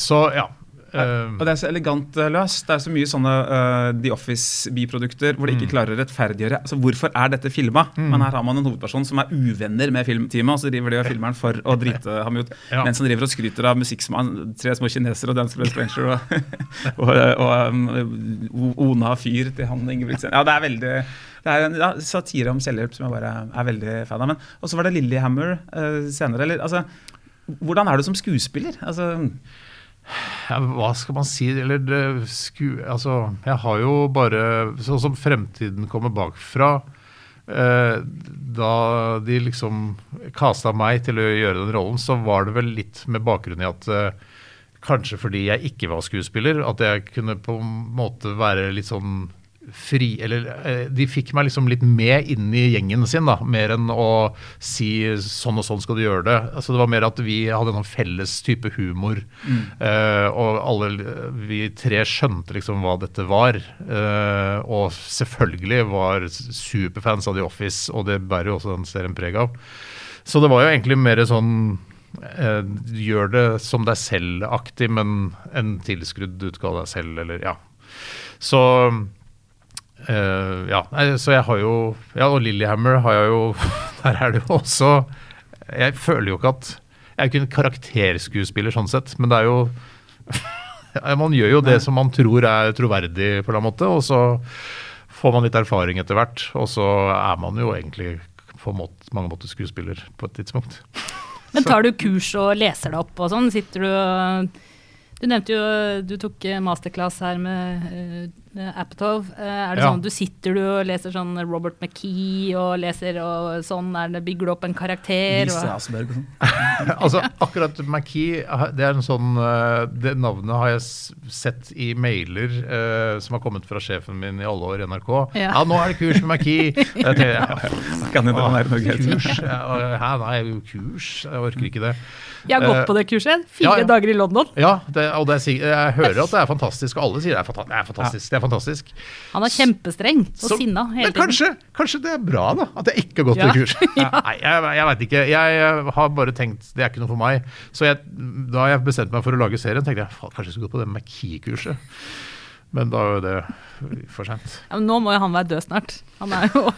Så ja. Eh, Og det er så elegant eh, løst. Det er så mye sånne uh, The Office-biprodukter hvor de Mm. ikke klarer å rettferdiggjøre altså, hvorfor er dette filma. Men her har man en hovedperson som er uvenner med filmteamet, og så driver de og filmer den for å drite ham ut. Ja. Mens han driver og skryter av musikk som han, tre små kinesere og Dance with Stranger og, *laughs* og, og um, Ona Fyr til han Ingebrigtsen. Ja, det er veldig det er en ja, satire om selvhjelp som jeg bare er veldig fan av. Og så var det Lillehammer uh, senere. Eller, altså, hvordan er du som skuespiller? Altså, Ja, hva skal man si? Eller det, sku, altså, jeg har jo bare Sånn som Fremtiden kommer bakfra. Eh, da de liksom kasta meg til å gjøre den rollen, så var det vel litt med bakgrunn i at eh, Kanskje fordi jeg ikke var skuespiller, at jeg kunne på en måte være litt sånn fri Eller eh, de fikk meg liksom litt med inn i gjengen sin, da. Mer enn å si sånn og sånn skal du gjøre det. Altså Det var mer at vi hadde en sånn felles type humor. Eh, og alle vi tre skjønte liksom hva dette var. Uh, og selvfølgelig var superfans av The Office, og det bærer jo også den serien preg av. Så det var jo egentlig mer sånn uh, Gjør det som deg selv-aktig, men en tilskrudd utgave av deg selv, eller ja. Så eh, ja, så jeg har jo Ja, og Lillehammer har jeg jo *laughs* Der er det jo også Jeg føler jo ikke at Jeg er ikke en karakterskuespiller sånn sett, men det er jo *laughs* Man gjør jo det som man tror er troverdig, på en måte, og så får man litt erfaring etter hvert, og så er man jo egentlig på måte, mange måter skuespiller på et tidspunkt. *laughs* Men tar du kurs og leser deg opp og sånn? Sitter du og Du nevnte jo du tok eh, masterclass her med uh, Apatow. Eh, er det Ja. sånn du sitter du og leser sånn Robert McKee og leser og sånn? Er det Bygger du opp en karakter? Lise Asberg og sånn. *laughs* altså Akkurat McKee, det er en sånn eh, Det navnet har jeg sett i mailer uh, som har kommet fra sjefen min i alle år i NRK. Ja. Ja, nå er det kurs med McKee. *laughs* Tenkte, ja, Kan kurs? Hæ, nei, kurs? Jeg orker ikke det. jeg har gått Eh, på det kurset. Fire ja, ja. dager i London. Ja, det, og det er, jeg hører at det er fantastisk, og alle sier det er, fantastisk. det er fantastisk. Fantastisk. Han er kjempestreng og Så- sinna hele Men tiden. kanskje, kanskje det er bra, da? At jeg ikke har gått Ja. det kurset. *laughs* Nei, jeg, jeg veit ikke. Jeg eh, har bare tenkt det er ikke noe for meg. Så jeg, da jeg bestemte meg for å lage serien, tenkte jeg "Faen, kanskje jeg skulle gå på det McKee-kurset. Men da er jo det for sent. Ja, nå må jo han være død snart. Han er jo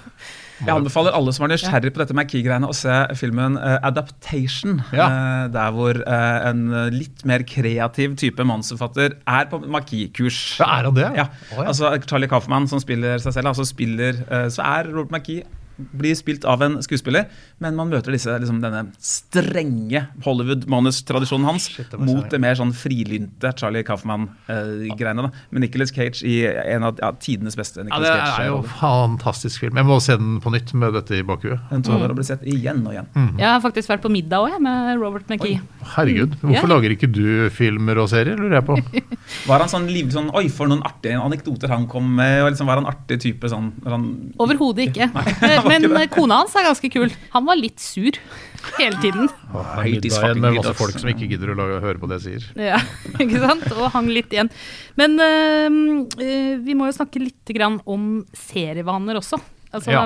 Jeg anbefaler alle som er nysgjerrig på dette McKee-greiene, å se filmen uh, Adaptation. Ja. Uh, der hvor uh, en litt mer kreativ type manusforfatter er på McKee-kurs. Ja, er han det? Ja. Oh, ja. Altså Charlie Kaufman, som spiller seg selv, altså spiller, så er Robert McKee blir spilt av en skuespiller, men man møter disse, liksom, denne strenge Hollywood-manustradisjonen hans Shit, det mot det mer sånn frilynte Charlie Kaufman-greiene. da Med Nicolas Cage i en av ja, tidenes beste Ja, det Cage. er jo fantastisk film. Jeg må se den på nytt med dette i bakhuet. Den tåler å bli sett igjen og igjen. Mm. Jeg har faktisk vært på middag òg, med Robert McKee. Herregud, Ja. hvorfor lager ikke du filmer og serier, lurer jeg på? *laughs* Var han sånn livlig sånn, Oi, for noen artige anekdoter han kom med. Og liksom Var han artig type sånn han, Overhodet ikke. *laughs* Men det. kona hans er ganske kul. Han var litt sur hele tiden. Hate is Middag med masse folk som ikke gidder å lage, høre på det jeg sier. Ja, *laughs* ikke sant? Og hang litt igjen. Men øh, vi må jo snakke litt grann om serievaner også. Altså, Ja.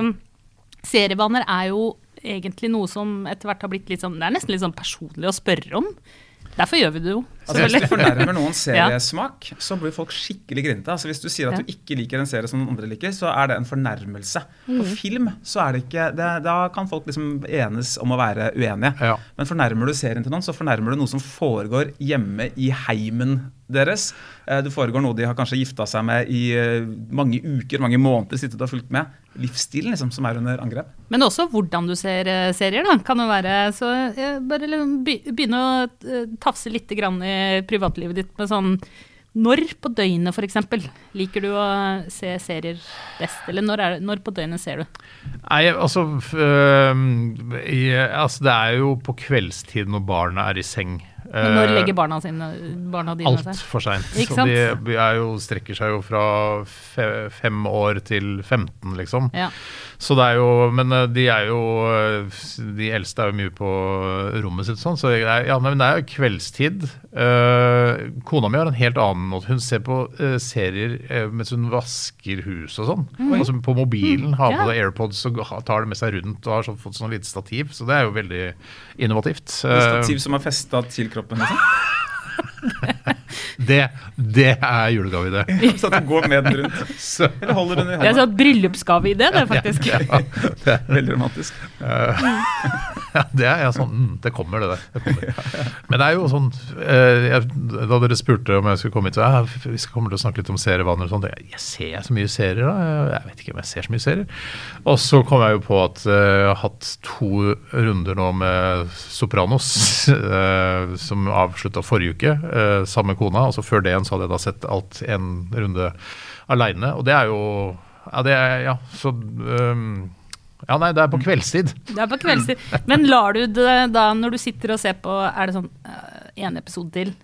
Serievaner er jo egentlig noe som etter hvert har blitt litt sånn Det er nesten litt sånn personlig å spørre om. Derfor gjør vi det jo. Altså, hvis du fornærmer noen *laughs* seriesmak, så blir folk skikkelig grinte. Altså, hvis du sier at du ikke liker en serie som noen andre liker, så er det en fornærmelse. Mm. På film så er det ikke det, Da kan folk liksom enes om å være uenige. Ja. Men fornærmer du serien til noen, så fornærmer du noe som foregår hjemme i heimen deres. Eh, Det foregår noe de har kanskje gifta seg med i eh, mange uker, mange måneder, sittet og fulgt med. Livsstilen liksom, som er under angrep. Men også hvordan du ser eh, serier, da, kan jo være. Så bare liksom begynne å tafse litt grann i privatlivet ditt med sånn Når på døgnet, f.eks., liker du å se serier best? Eller når, er det, når på døgnet ser du? Nei, altså, øh, jeg, altså Det er jo på kveldstid når barna er i seng. Men når Eh, legger barna, sine, barna dine seg? Altfor seint. De, er jo, strekker seg jo fra fe, fem år til 15, liksom. Ja. Så det er jo Men eh, de er jo eh, De eldste er jo mye på rommet sitt sånn, så er, ja, men det er jo kveldstid. Uh, kona mi har en helt annen måte. Hun ser på uh, serier uh, mens hun vasker hus og sånn. Altså på mobilen, har på seg AirPods og tar det med seg rundt og har så, fått sånn lite stativ. Så det er jo veldig innovativt. Eh, Stativ som er festa til kroppen. Liksom. *laughs* det, det er julegaveidé. Så at du går med den rundt. Så- Eller holder den i Det er hånda. sånn bryllupsgaveidé, det, faktisk. *laughs* Det er Veldig romantisk. *laughs* Ja, det er jeg sånn, mm, det kommer det der. Det kommer. Men det er jo sånn eh, jeg, Da dere spurte om jeg skulle komme hit, så ja, vi skal komme til å snakke litt om serievaner og sånn. Jeg, jeg ser så mye serier, da. Jeg- Jeg vet ikke om jeg ser så mye serier. Og så kom jeg jo på at eh, jeg har hatt to runder nå med Sopranos, *laughs* eh, som avslutta forrige uke, eh, sammen med kona. Og så før det igjen så hadde jeg da sett alt en runde aleine. Og det er jo Ja, det er Ja, så um, Ja, nei, det er på kveldstid. Det er på kveldstid. Men lar du det da når du sitter og ser på Er det sånn én episode til?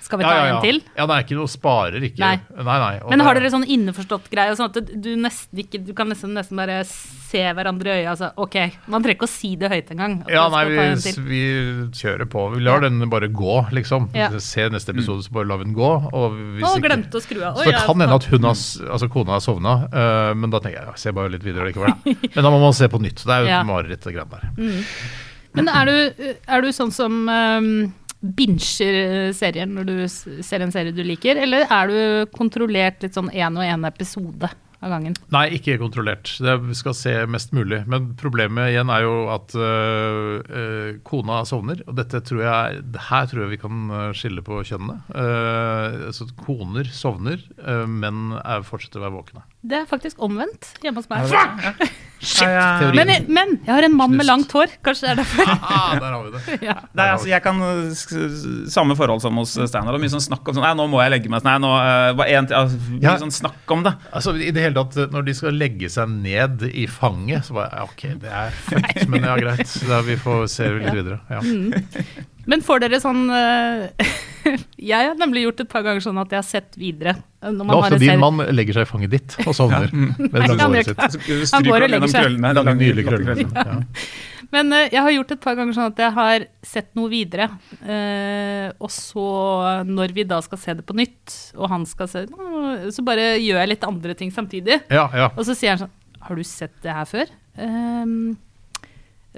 Skal vi ta ja, ja, ja. en til? Ja, det er ikke noe sparer, ikke. Nei. nei, nei. Men har dere sånn innforstått greie, sånn at du nesten ikke Du kan nesten, nesten bare se hverandre i øya. Altså, ok, man trenger ikke å si det høyt engang. Ja, nei, vi, vi kjører på. Vi lar den bare gå, liksom. Se neste episode, så bare lar vi den gå. Og hvis Å, ikke- glemte å skru av. Så det kan hende at hun har, altså kona har sovna, uh, men da tenker jeg ja, se bare litt videre likevel. *laughs* Men da må man se på nytt. Det er jo et mareritt, det greiene der. Men er du, er du sånn som um, binsjer serier når du ser en serie du liker, eller er du kontrollert litt sånn én og én episode av gangen? Nei, ikke kontrollert. Det skal se mest mulig. Men problemet igjen er jo at øh, kona sovner. Og dette tror jeg, her tror jeg vi kan skille på kjønnene. Uh, så koner sovner, uh, menn er fortsetter å være våkne. Det er faktisk omvendt hjemme hos meg. *laughs* Teorien. Men, jeg- men jeg har en mann med langt hår, kanskje det er derfor. *laughs* Ah, der har vi det. ja. Nei, altså, jeg kan sk- Samme forhold som hos Steinar. Det er Mye sånn snakk om sånn, Nei, nå må jeg legge meg. Nei, nå, uh, bare en, til- altså, mye Ja. sånn snakk om det. Altså, i det hele tatt, Når de skal legge seg ned i fanget, så bare ja, OK, det er født, men ja, greit. Da vi får se litt videre. Ja. Men får dere sånn eh, *laughs* Jeg har nemlig gjort et par ganger sånn at jeg har sett videre. eh, Når Det man er en din mann legger seg i fanget ditt og sovner. Ja. Nei, det han gjør ikke sitt. Han går og legger seg. krøllene. Lange, nydelige. Ja. *laughs* Men uh, jeg har gjort et par ganger sånn at jeg har sett noe videre. Uh, og så, når vi da skal se det på nytt, og han skal se det, Så bare gjør jeg litt andre ting samtidig. Ja, ja. Og så sier han sånn Har du sett det her før? Uh,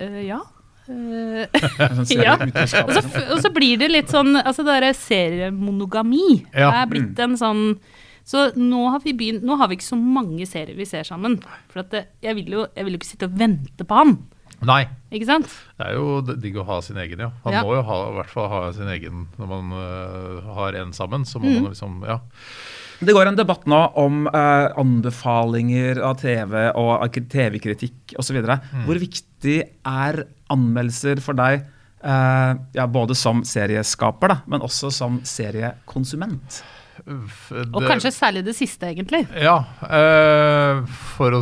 eh, ja. Eh, *laughs* Ja. og, så, og så blir det litt sånn Altså det derre seriemonogami Ja. er blitt en sånn Så nå har vi begynt Nå har vi ikke så mange serier vi ser sammen. For det, jeg, vil jo, jeg vil jo ikke sitte og vente på han. Nei. Ikke sant? Det er jo digg å ha sin egen, ja. Han Ja. må jo ha, i hvert fall ha sin egen når man uh, har en sammen. Så må Mm. man liksom Ja. Det går en debatt nå om eh, anbefalinger av TV og TV-kritikk osv. Mm. Hvor viktig er anmeldelser for deg, eh, ja, både som serieskaper, da, men også som seriekonsument? F- Og kanskje særlig det siste, egentlig. Ja, Eh, for, å,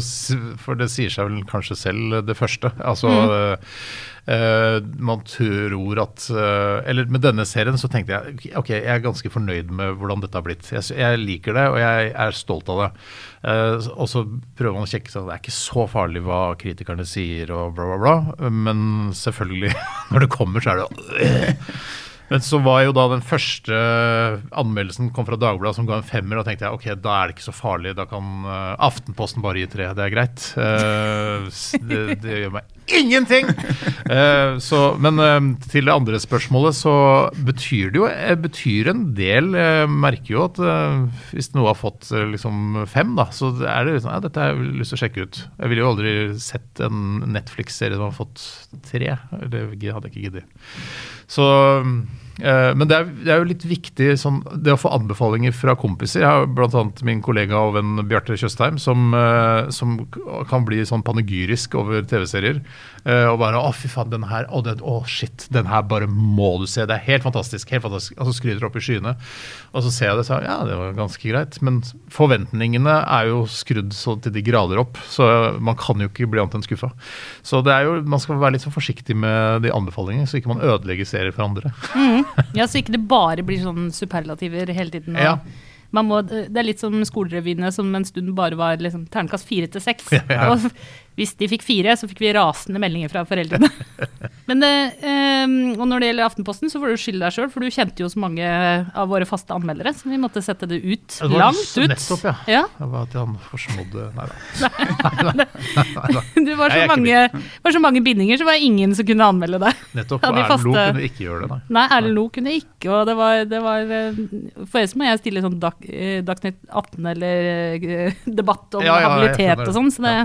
for det sier seg vel kanskje selv det første. Altså mm. eh, Man tror at øh, Eller med denne serien så tenkte jeg ok, jeg er ganske fornøyd med hvordan dette har blitt. Jeg, jeg liker det, og jeg er stolt av det. Eh, og så prøver man å sjekke seg, det er ikke så farlig hva kritikerne sier og bla, bla, bla. Men selvfølgelig, *laughs* når det kommer, så er det Men så var jo da den første anmeldelsen kom fra Dagbladet som ga en femmer, og tenkte jeg ok, da er det ikke så farlig, da kan eh, Aftenposten bare gi tre, det er greit. Uh, det, det gjør meg ingenting! Uh, *laughs* så, men uh, til det andre spørsmålet så betyr det jo eh, betyr en del. Jeg merker jo at hvis noe har fått liksom fem, da, så er det liksom, ja, dette har jeg lyst til å sjekke ut. Jeg ville jo aldri sett en Netflix-serie som har fått tre. Det hadde jeg ikke giddet. Så Eh, Men det er, det er jo litt viktig sånn, det å få anbefalinger fra kompiser. Jeg har bl.a. min kollega og venn Bjarte Tjøstheim, som, eh, som kan bli sånn panegyrisk over TV-serier. eh, Og bare 'Å, fy faen, den her Å, den, å, shit, den her bare må du se. Det er helt fantastisk.' helt fantastisk, Og så skryter opp i skyene. Og så ser jeg det så ja, det var ganske greit. Men forventningene er jo skrudd så til de grader opp, så man kan jo ikke bli annet enn skuffa. Så det er jo, man skal være litt så forsiktig med de anbefalingene, så ikke man ødelegger serier for andre. *laughs* Ja, Så ikke det bare blir sånn superlativer hele tiden. Og Ja. man må, det er litt som skolerevyene som en stund bare var liksom, terningkast fire til seks. Og hvis de fikk fire, så fikk vi rasende meldinger fra foreldrene. *laughs* Men det, eh, og når det gjelder Aftenposten, så får du skylde deg sjøl, for du kjente jo så mange av våre faste anmeldere, så vi måtte sette det ut. Det var langt ut. Nettopp, ja. Ja. Det var at han forsmådde Nei da. *laughs* Var Nei, jeg så, er mange, var så mange bindinger, så var det ingen som kunne anmelde deg. *laughs* Nettopp. De Erlend Lo kunne ikke gjøre det, nei. Nei, Erlend Lo kunne ikke, og det var, det var eh, For ellers må jeg stille sånn Dag, eh, Dagsnytt 18 eller debatt om Ja, ja, habilitet og sånn, så det.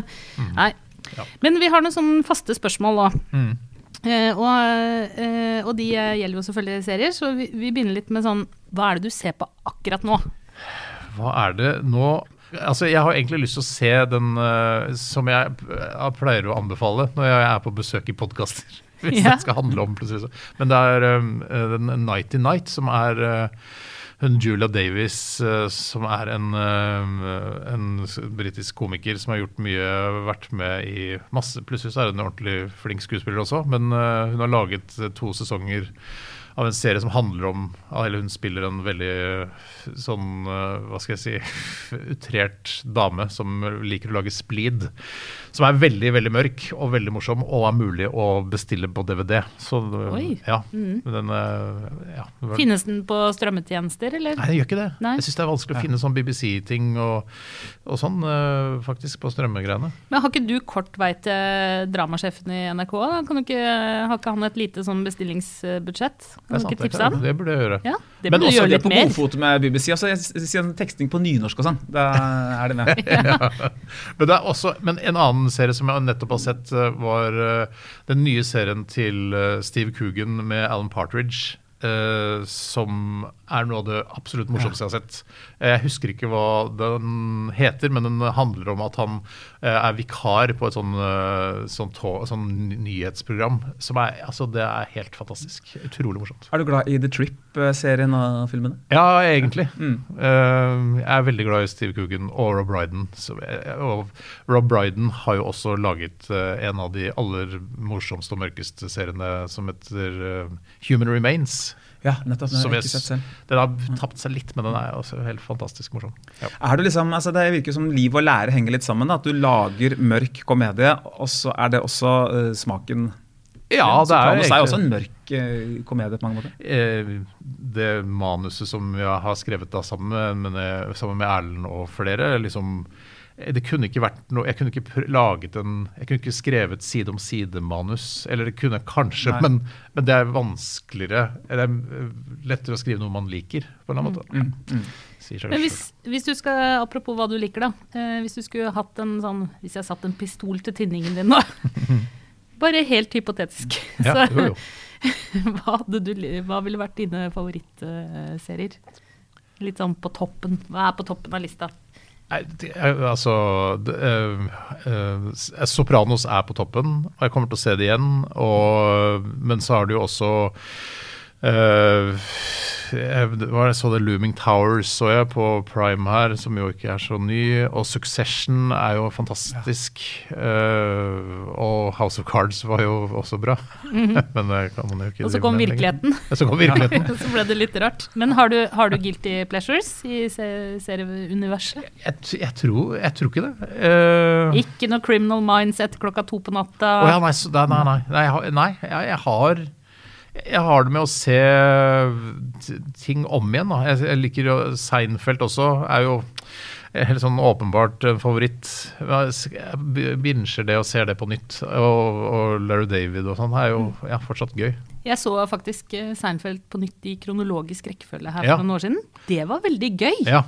Nei. Ja. Men vi har noen sånne faste spørsmål òg. Mm. Eh, og, eh, og de gjelder jo selvfølgelig serier, så vi, vi begynner litt med sånn Hva er det du ser på akkurat nå? Hva er det nå Altså, Jeg har egentlig lyst til å se den uh, som jeg eh, pleier å anbefale når jeg er på besøk i podkaster. *laughs* Hvis yeah. det skal handle om plutselig så. Men det er um, den Nighty Night, som er eh, hun Julia Davis, eh, som er en, eh, en britisk komiker som har gjort mye, vært med i masse Plutselig så er hun en ordentlig flink skuespiller også, men eh, hun har laget to sesonger av en serie som handler om Eller hun spiller en veldig sånn, hva skal jeg si, *laughs* utrert dame som liker å lage splid. Som er veldig, veldig mørk og veldig morsom, og er mulig å bestille på DVD. Så Oi. ja. mm. Den, eh, ja. var- Finnes den på strømmetjenester, eller? Nei, den gjør ikke det. Nei. Jeg syns det er vanskelig å finne sånn BBC-ting og, og sånn, eh, faktisk, på strømmegreiene. Men har ikke du kort vei til dramasjefen i NRK? Da? Kan du ikke, har ikke han et lite sånn bestillingsbudsjett? Kan du sant, ikke det, tipse han? det burde jeg gjøre. Ja, det burde Men også gjøre De er på godfot med BBC. Altså, jeg sier en teksting på nynorsk og sånn. Da er det med. *laughs* *laughs* Men, det er også, men en annen serie som jeg nettopp har sett, eh, var eh, den nye serien til eh, Steve Coogan med Alan Partridge. som er noe av det absolutt morsomste jeg har sett. Jeg husker ikke hva den heter, men den handler om at han er vikar på et sånn, eh, sånn, tå- sånn nyhetsprogram. Som er, altså, det er helt fantastisk. Utrolig morsomt. Er du glad i The Trip-serien av filmene? Ja, egentlig. Mm. Eh, jeg er veldig glad i Steve Coogan og Rob Brydon. Eh, og Rob Brydon har jo også laget eh, en av de aller morsomste og mørkeste seriene som heter eh, Human Remains. Ja, nettopp. Den har jeg ikke sett selv. Den har tapt seg litt, men den er også helt fantastisk morsom. Ja. Er du liksom, altså Det virker som liv og lære henger litt sammen. Da. At du lager mørk komedie, og så er det også uh, smaken Ja, det er det er også en mørk eh, komedie på mange måter. Eh, det manuset som jeg har skrevet da sammen med, sammen med Erlend og flere, liksom det kunne ikke vært noe, Jeg kunne ikke laget en, jeg kunne ikke skrevet side om side-manus. Eller det kunne jeg kanskje, men, men det er vanskeligere Det er lettere å skrive noe man liker, på en eller annen måte. Mm, mm. Sier seg Men hvis, hvis du skal, apropos hva du liker, da. Eh, hvis du skulle hatt en sånn Hvis jeg satt en pistol til tinningen din nå. *laughs* Bare helt hypotetisk. Ja, Så, jo, jo. *laughs* hva, hadde du, hva ville vært dine favorittserier? Litt sånn på toppen. Hva er på toppen av lista? Altså eh, eh, Sopranos er på toppen, og jeg kommer til å se det igjen. Og, men så har du jo også eh, jeg, så det Looming Towers så jeg på Prime her, som jo ikke er så ny. Og Succession er jo fantastisk. Uh, og House of Cards var jo også bra. *laughs* men det kan man jo ikke Mhm. Og så kom virkeligheten. *laughs* Ja, så kom virkeligheten. *laughs* Så ble det litt rart. Men har du, har du guilty pleasures i se- serieuniverset? Jeg, jeg, tror, jeg tror ikke det. Uh, Ikke noe Criminal Minds etter klokka to på natta? Oh ja, nei, så- nei, nei, nei. Nei, jeg, har- jeg, har det med å se ting om igjen. Da. Jeg, liker jo Seinfeld også. er jo helt sånn åpenbart favoritt. Jeg binsjer det og ser det på nytt. Og, og Larry David og sånn er jo ja, fortsatt gøy. Jeg så faktisk eh, Seinfeld på nytt i kronologisk rekkefølge her Ja. for noen år siden. Det var veldig gøy. Ja.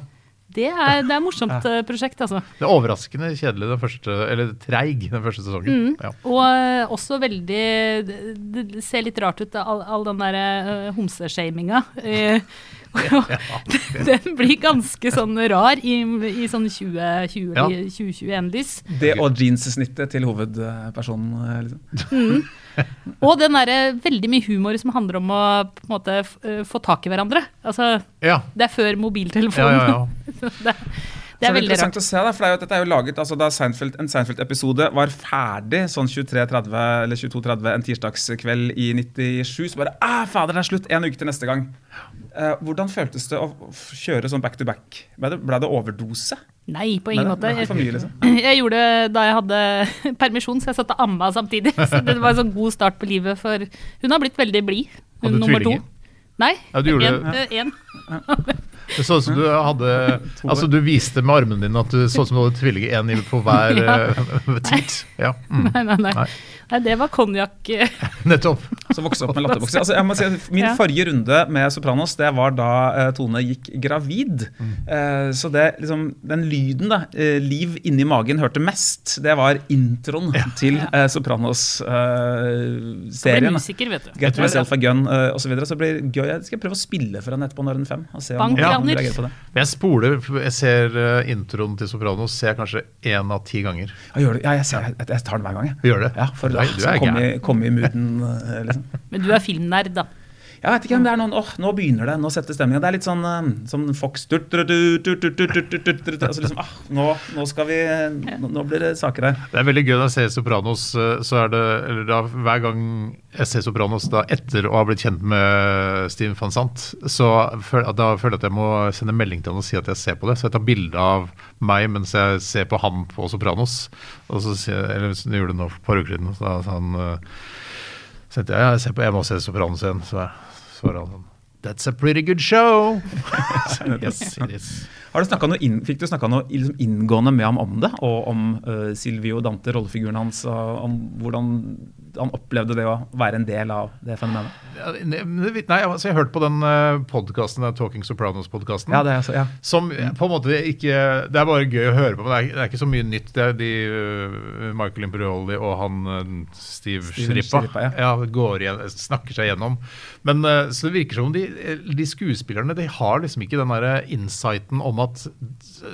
Det er, det er morsomt eh, prosjekt, altså. Det er overraskende kjedelig den første, eller treig den første sesongen. Ja. Og eh, også veldig Det ser litt rart ut, all, all den derre uh, homseshaminga. Eh, den blir ganske sånn rar i, i sånn 2020 Ja. 2021-lys. Det og jeanssnittet til hovedpersonen. liksom. Liksom. *laughs* Og den derre veldig mye humor som handler om å på en måte eh, få tak i hverandre. Altså, Ja. det er før Ja, mobiltelefonen. ja, ja. *laughs* det, det Så er veldig interessant rart. å se, da, for det er jo, dette er jo laget altså Da Seinfeld, en Seinfeld-episode var ferdig sånn 23.30 eller 22.30 en tirsdagskveld i 97, så bare ah, fader, det er slutt! En uke til neste gang. Uh, hvordan føltes det å kjøre sånn back to back? Ble det, ble det overdose? Nei, på ingen måte. liksom? *clears throat* Jeg gjorde det da jeg hadde *laughs* permisjon, så jeg satt og amma samtidig. *laughs* Så det var en sånn god start på livet, for hun har blitt veldig blid. Hun Hadde du nummer to. tvillinger? Nei, Ja, du gjorde en, det. Ja. en. *laughs* Det så ut som du hadde *laughs* Altså, du viste med armene dine at du så ut som du hadde tvillinger, én i på hver Ja. eh, *laughs* titt. Ja. Mm. Nei, nei, nei. Nei. Nei, det var konjakk. eh, *laughs* Nettopp. Som vokste opp med latterbokser. Altså, jeg må si, min Ja. forrige runde med Sopranos det var da uh, Tone gikk gravid. Mm. Uh, så det, liksom, den lyden da, uh, Liv inni magen hørte mest, det var introen til eh, Sopranos-serien. musiker, vet du. Get myself a gun uh, osv. Så, videre. så det blir gøy. Jeg skal prøve å spille for henne etterpå når hun er fem. Og se om Bank, hun reagerer på det. Jeg spoler, jeg ser introen til Sopranos ser jeg kanskje én av ti ganger. Ja, ja jeg, ser, jeg, jeg tar den hver gang. Jeg. Gjør det? Ja, for Du er- du er kom, i- kom i mooden. eh, Liksom. Men du er filmnerd, da. Jeg vet ikke om det er noen åh, oh, nå begynner det, nå setter stemninga. Det er litt sånn um, som Fox altså liksom, ah, nå, nå, skal vi nå, nå, blir det saker her. Det er veldig gøy når jeg ser Sopranos, eh, så er det eller da, hver gang jeg ser Sopranos da, etter å ha blitt kjent med Steven van Sant, så føl, da føler jeg at jeg må sende melding til han og si at jeg ser på det. Så jeg tar bilde av meg mens jeg ser på han på Sopranos. Og så, sier, eller hvis jeg gjorde det nå for et par uker siden, så da sa han eh, sendte jeg, jeg, ser på, jeg må se Sopranos igjen. Så jeg- svarer han sånn That's a pretty good show! *laughs* yes, it is. Inn, fikk du snakka noe liksom inngående med ham om det? Og om uh, Silvio Dante, rollefiguren hans, og om hvordan han opplevde det å være en del av det fenomenet? Nei, altså, jeg hørte på den uh, podkasten, Talking Sopranos-podkasten. Ja, det er ja. Som på en måte ikke Det er bare gøy å høre på, men det er, det er ikke så mye nytt. Det er de uh, Michael Imperioli og han Steve, Steven Shrippa Shrippa, ja. ja, går igjen, snakker seg gjennom. Men uh, så det virker som om de, de skuespillerne de har liksom ikke den der insighten om at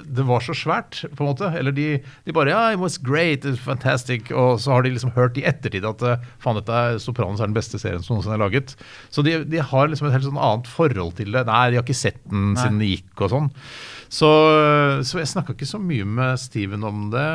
det var så svært, på en måte. Eller de, de bare Ja, it was great, it was fantastic. Og så har de liksom hørt i ettertid at uh, faen, dette er Sopranos er den beste serien som noensinne er laget. Så de, de har liksom et helt sånn annet forhold til det. Nei, de har ikke sett den siden den gikk og sånn. Så, så jeg snakka ikke så mye med Steven om det.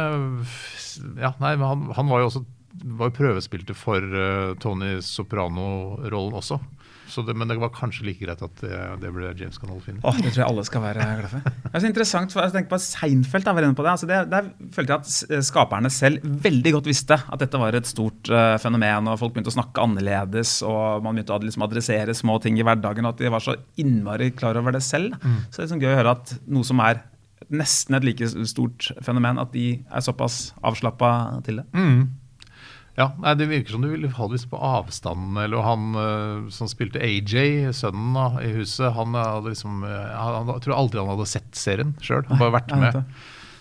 Ja, nei, men han, han var jo også var jo prøvespilte for eh, Tony Soprano-rollen også. Så det, men det var kanskje like greit at det, det ble James Gandolfini. Oh, det tror jeg alle skal være glad for. Det er så interessant, for jeg tenker på Seinfeld. Var inne på det. Altså det, der følte jeg at skaperne selv veldig godt visste at dette var et stort uh, fenomen, og folk begynte å snakke annerledes, og man begynte å liksom adressere små ting i hverdagen, og at de var så innmari klar over det selv. Så det er liksom gøy å høre at noe som er nesten et like stort fenomen, at de er såpass avslappa til det. Ja, nei, Det virker som du ville ha det på avstand. Eller han eh, som spilte AJ, sønnen da, i huset, han hadde liksom eh, han, han, Jeg tror aldri han hadde sett serien sjøl. Bare vært med.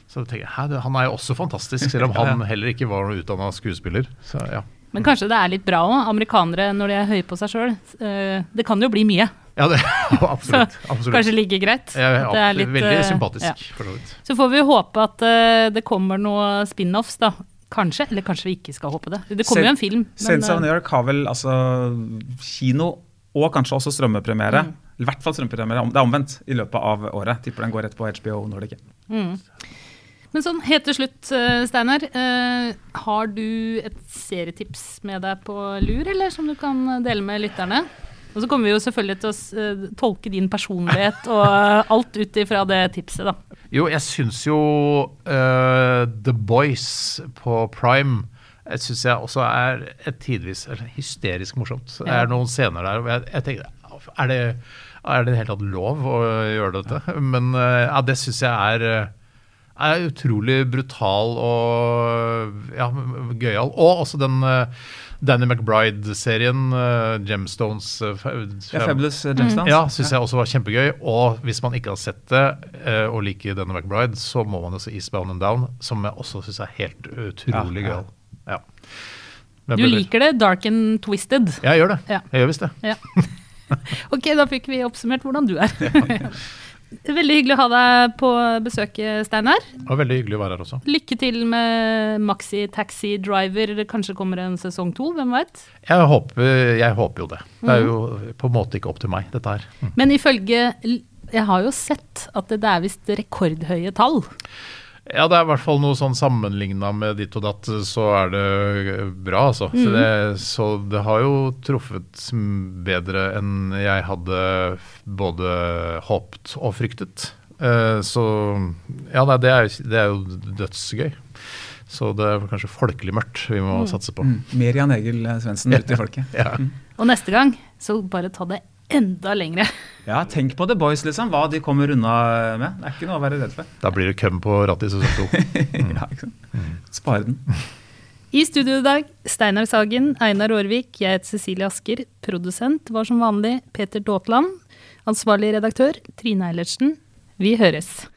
Så jeg tenker, Hæ, Han er jo også fantastisk, selv om *laughs* han heller ikke var noen utdanna skuespiller. Så ja. Men kanskje det er litt bra òg, amerikanere når de er høye på seg sjøl. Det kan jo bli mye. ja, det *laughs* absolutt. absolutt. Kanskje like greit. Ja, ja, det er litt, veldig eh, sympatisk, ja. for så vidt. Så får vi håpe at eh, det kommer noe spin-offs, da. Kanskje, eller kanskje vi ikke skal håpe det. Det kommer jo en film. Sense of eh, New York har vel altså kino og kanskje også strømmepremiere. Mm. I hvert fall strømmepremiere. Det er omvendt i løpet av året. Tipper den går rett på HBO Nordic. Men sånn helt til slutt, eh, Steinar. eh, har du et serietips med deg på lur, eller som du kan dele med lytterne? Og så kommer vi jo selvfølgelig til å eh, tolke din personlighet og eh, alt ut ifra det tipset, da. Jo, jeg syns jo uh, The Boys på Prime jeg synes jeg også er et tidvis hysterisk morsomt. Det er noen scener der hvor jeg, jeg tenker Er det er det i det hele tatt lov å gjøre dette? *laughs* Men ja, det syns jeg er er utrolig brutal og ja, gøyal. Og også den, Danny McBride-serien, uh, Gemstones uh, Ja, Fabulous Gemstones. Ja, syns jeg også var kjempegøy. Og hvis man ikke har sett det uh, og liker Danny McBride, så må man jo se Eastbound and Down, som jeg også syns er helt utrolig Ja, ja. gøy. Ja. Du liker det, dark and twisted. Jeg gjør det. Ja. Jeg gjør visst det. Ja. *laughs* Ok, da fikk vi oppsummert hvordan du er. *laughs* *laughs* Veldig hyggelig å ha deg på besøk, Steinar. Og veldig hyggelig å være her også. Lykke til med Maxi Taxi Driver. Kanskje kommer en sesong to, hvem veit? Jeg jeg håper jo det. Det er jo Mhm. på en måte ikke opp til meg, dette her. Mm. Men ifølge Jeg har jo sett at det er visst rekordhøye tall. Ja, det er i hvert fall noe sånn sammenligna med ditt og datt, så er det bra, altså. Så, Mhm. det, så det har jo truffet bedre enn jeg hadde både håpet og fryktet. Eh, Så ja, nei, det, er, det er jo dødsgøy. Så det er kanskje folkelig mørkt vi må satse på. Mm. Mer Jan Egil Svendsen *laughs* ute i folket. Ja. Og neste gang, så bare ta det enda lengre. Ja, tenk på The Boys, liksom. Hva de kommer unna med. Det er ikke noe å være redd for. Da blir det køm på rattet i sesong to. ja, ikke sant? Spare den. I studio i dag, Steinar Sagen, Einar Aarvik, jeg heter Cecilie Asker. Produsent var som vanlig Peter Daatland. Ansvarlig redaktør Trine Eilertsen. Vi høres.